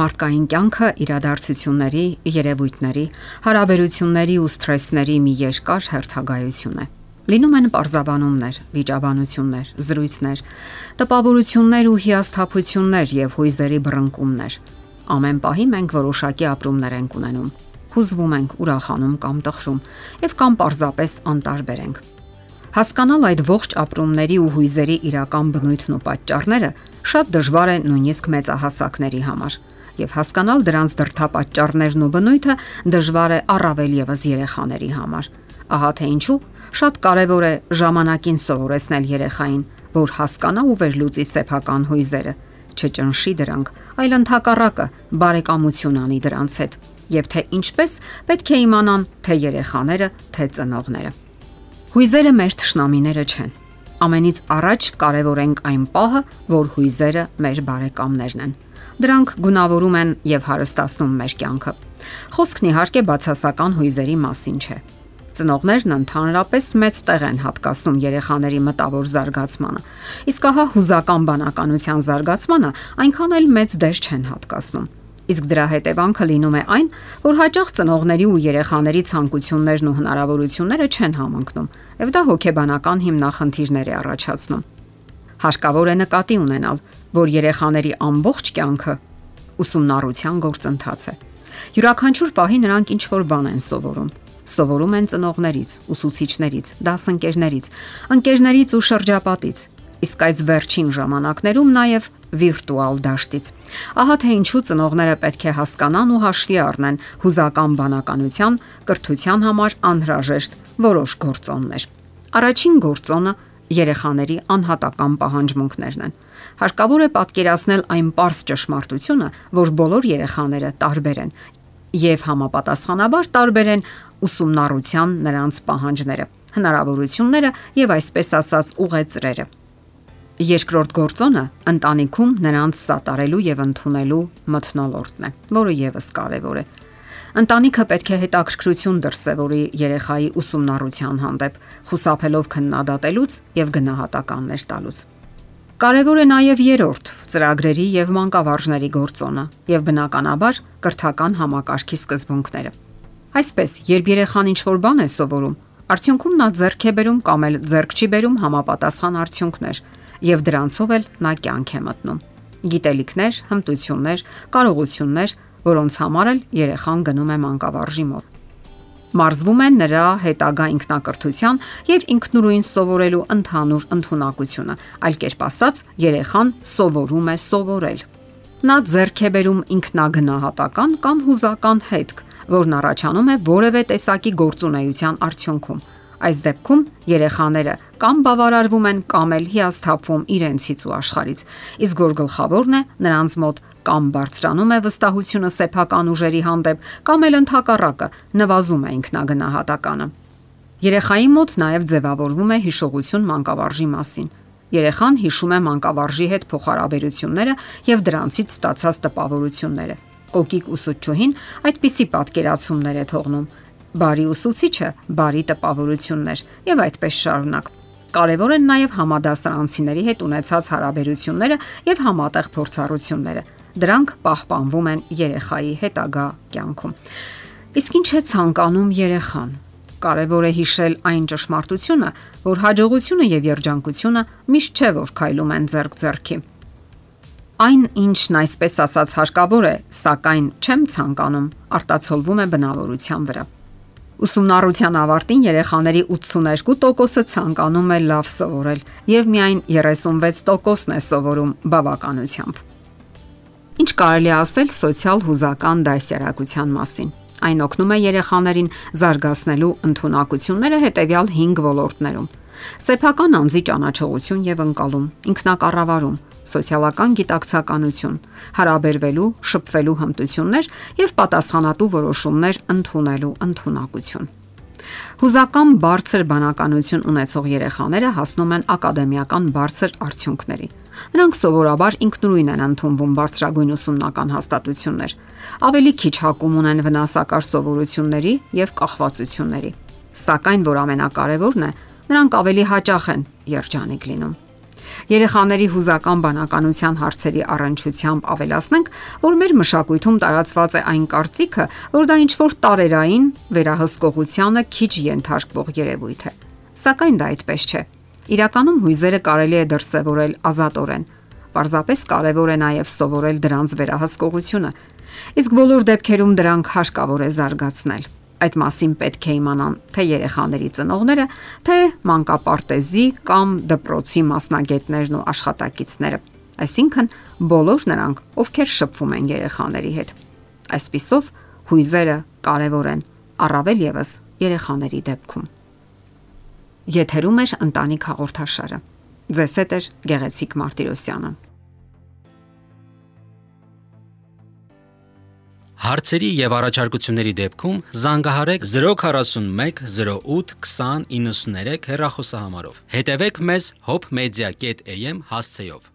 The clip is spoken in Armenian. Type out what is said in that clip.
Մարդկային կյանքը իրադարձությունների, երևույթների, հարաբերությունների ու սթրեսների մի երկար հերթագայություն է։ Լինում են պարզաբանումներ, վիճաբանություններ, զրույցներ, տպավորություններ ու հիասթափություններ եւ հույզերի բռնկումներ։ Ամեն պահի մենք որոշակի ապրումներ ենք ունենում։ Հուզվում ենք, ուրախանում կամ տխրում եւ կամ պարզապես անտարբեր ենք։ Հասկանալ այդ ողջ ապրումների ու հույզերի իրական բնույթն ու պատճառները շատ դժվար է նույնիսկ մեծահասակների համար եւ հասկանալ դրանց դրդապատճառներն ու բնույթը դժվար է առավել եւս երեխաների համար։ Ահա թե ինչու շատ կարեւոր է ժամանակին սովորեցնել երեխային, որ հասկանա ու վերլուծի սեփական հույզերը, չճնշի դրանք, այլ ընդհակառակը բարեկամություն անի դրանց հետ, եւ թե ինչպես պետք է իմանան թե երեխաները, թե ծնողները։ Հույզերը մեր ճշնամիները չեն։ Ամենից առաջ կարևորենք այն պահը, որ հույզերը մեր բարեկամներն են։ Դրանք գունավորում են եւ հարստացնում մեր կյանքը։ Խոսքն իհարկե բացասական հույզերի մասին չէ։ Ծնողներն ընդհանրապես մեծ տեղ են հատկացնում երեխաների մտավոր զարգացմանը։ Իսկ ահա հուզական բանականության զարգացմանը այնքան էլ մեծ դեր չեն հատկացնում։ Իսկ դրա հետևանքը լինում է այն, որ հաճախ ծնողների ու երեխաների ցանկություններն ու հնարավորությունները չեն համընկնում, եւ դա հոգեբանական հիմնախնդիրներ է առաջացնում։ Հարկավոր է նկատի ունենալ, որ երեխաների ամբողջ կյանքը ուսումնառության գործընթաց է։ Յուրաքանչյուր պահի նրանք ինչ որ բան են սովորում։ Սովորում են ծնողներից, ուսուցիչներից, դասընկերներից, ընկերներից ու շրջապատից, իսկ այս վերջին ժամանակներում նաև վիրտուալ դաշտից։ Ահա թե ինչու ծնողները պետք է հասկանան ու հաշվի առնեն հուզական բանականության կրթության համար անհրաժեշտ որոշ գործոններ։ Առաջին գործոնը երեխաների անհատական պահանջմունքներն են։ Հարկավոր է պատկերացնել այն པարս ճշմարտությունը, որ բոլոր երեխաները տարբեր են եւ համապատասխանաբար տարբեր են ուսումնառության նրանց պահանջները, հնարավորությունները եւ այսպես ասած ուղեծրերը։ Երկրորդ գործոնը ընտանիքում նրանց սատարելու եւ ընդունելու մթնոլորտն է, որը եւս կարեւոր է։ Ընտանիքը պետք է հետաքրքրություն դրսևորի երեխայի ուսումնառության հանդեպ, խուսափելով քննադատելուց եւ գնահատականներ տալուց։ Կարևոր է նաև երրորդ ծրագրերի եւ մանկավարժների գործոնը եւ բնականաբար կրթական համակարգի սկզբունքները։ Այսպես, երբ երեխան ինչ-որ բան է սովորում, արդյունքում նա ձեռք է բերում կամ էլ ձեռք չի բերում համապատասխան արդյունքներ եւ դրանցով էլ նա կյանք է մտնում։ Գիտելիքներ, հմտություններ, կարողություններ, որոնց համար էլ երեխան գնում է մանկավարժի մոտ։ Մարզվում է նրա հետագա ինքնակրթության եւ ինքնուրույն սովորելու ընդհանուր ընտունակությունը, այլ կերպ ասած, երեխան սովորում է սովորել։ Նա ձեռք է բերում ինքնագնահատական կամ հուզական հետք, որն առաջանում է որևէ տեսակի գործունեության արդյունքում։ Այս դեպքում երեխաները կամ բավարարվում են կամ էլ հիասթափվում իրենցից ու աշխարից։ Իսկ որ գլխավորն է, նրանց մոտ կամ բարձրանում է վստահությունը սեփական ուժերի հանդեպ, կամ էլ ընդհակառակը նվազում է ինքնագնահատականը։ Երեխայի մոտ նաև ձևավորվում է հիշողություն մանկավարժի մասին։ Երեխան հիշում է մանկավարժի հետ փոխհարաբերությունները եւ դրանցից ստացած տպավորությունները։ Կոկիկ ուսուցչուհին այդպիսի պատկերացումներ է թողնում։ Բարի ուսուցիչը բարի տպավորություններ եւ այդպես շարունակ։ Կարևոր են նաև համադասարանցիների հետ ունեցած հարաբերությունները եւ համատեղ փորձառությունները։ Դրանք պահպանվում են երեխայի հետագա կյանքում։ Իսկ ինչ է ցանկանում երեխան։ Կարևոր է հիշել այն ճշմարտությունը, որ հաջողությունը եւ երջանկությունը միշտ չէ որ քայլում են ձեռք ձեռքի։ Այն, ինչն այսպես ասած հարկավոր է, սակայն չեմ ցանկանում, արտացոլվում է բնավորության վրա։ Ուսումնառության ավարտին երեխաների 82%-ը ցանկանում է լավ սովորել եւ միայն 36%-ն է սովորում բավականությամբ։ Ինչ կարելի ասել սոցիալ հուզական դասերակցության մասին։ Այն օգնում է երեխաներին զարգացնելու ընտունակությունները հետևյալ 5 ոլորտներում. սեփական անձի ճանաչողություն եւ ընկալում, ինքնակառավարում, սոցիալական գիտակցականություն, հարաբերվելու, շփվելու հմտություններ եւ պատասխանատու որոշումներ ընդունելու ընտունակություն։ Հուզական բարձր բանականություն ունեցող երեխաները հասնում են ակադեմիական բարձր արդյունքների։ Նրանք սովորաբար ինքնուրույն են ընդունվում բարձրագույն ուսումնական հաստատություններ։ Ավելի քիչ հակում ունեն վնասակար սովորությունների եւ կախվածությունների։ Սակայն որ ամենակարևորն է, նրանք ավելի հաճախ են երջանիկ լինում։ Երեխաների հուզական բանականության հարցերի առնչությամբ ավելացնենք, որ մեր մշակույթում տարածված է այն կարծիքը, որ դա ինչ որ տարերային վերահսկողությանը քիչ ենթարկվող երևույթ է։ Սակայն դա այդպես չէ։ Իրականում հույզերը կարելի է դրսևորել ազատորեն։ Պարզապես կարևոր է նաև սովորել դրանց վերահսկողությունը։ Իսկ բոլոր դեպքերում դրանք հարկավոր է զարգացնել։ Այդ մասին պետք է իմանան թե երեխաների ծնողները, թե մանկապարտեզի կամ դպրոցի մասնագետներն ու աշխատակիցները, այսինքն բոլոր նրանք, ովքեր շփվում են երեխաների հետ։ Այսպիսով, հույզերը կարևոր են, առավել եւս երեխաների դեպքում։ Եթերում է ընտանիք հաղորդաշարը։ Ձեզ հետ է Գեղեցիկ Մարտիրոսյանը։ Հարցերի եւ առաջարկությունների դեպքում զանգահարեք 041 08 20 93 հեռախոսահամարով։ Հետևեք մեզ hopmedia.am հասցեով։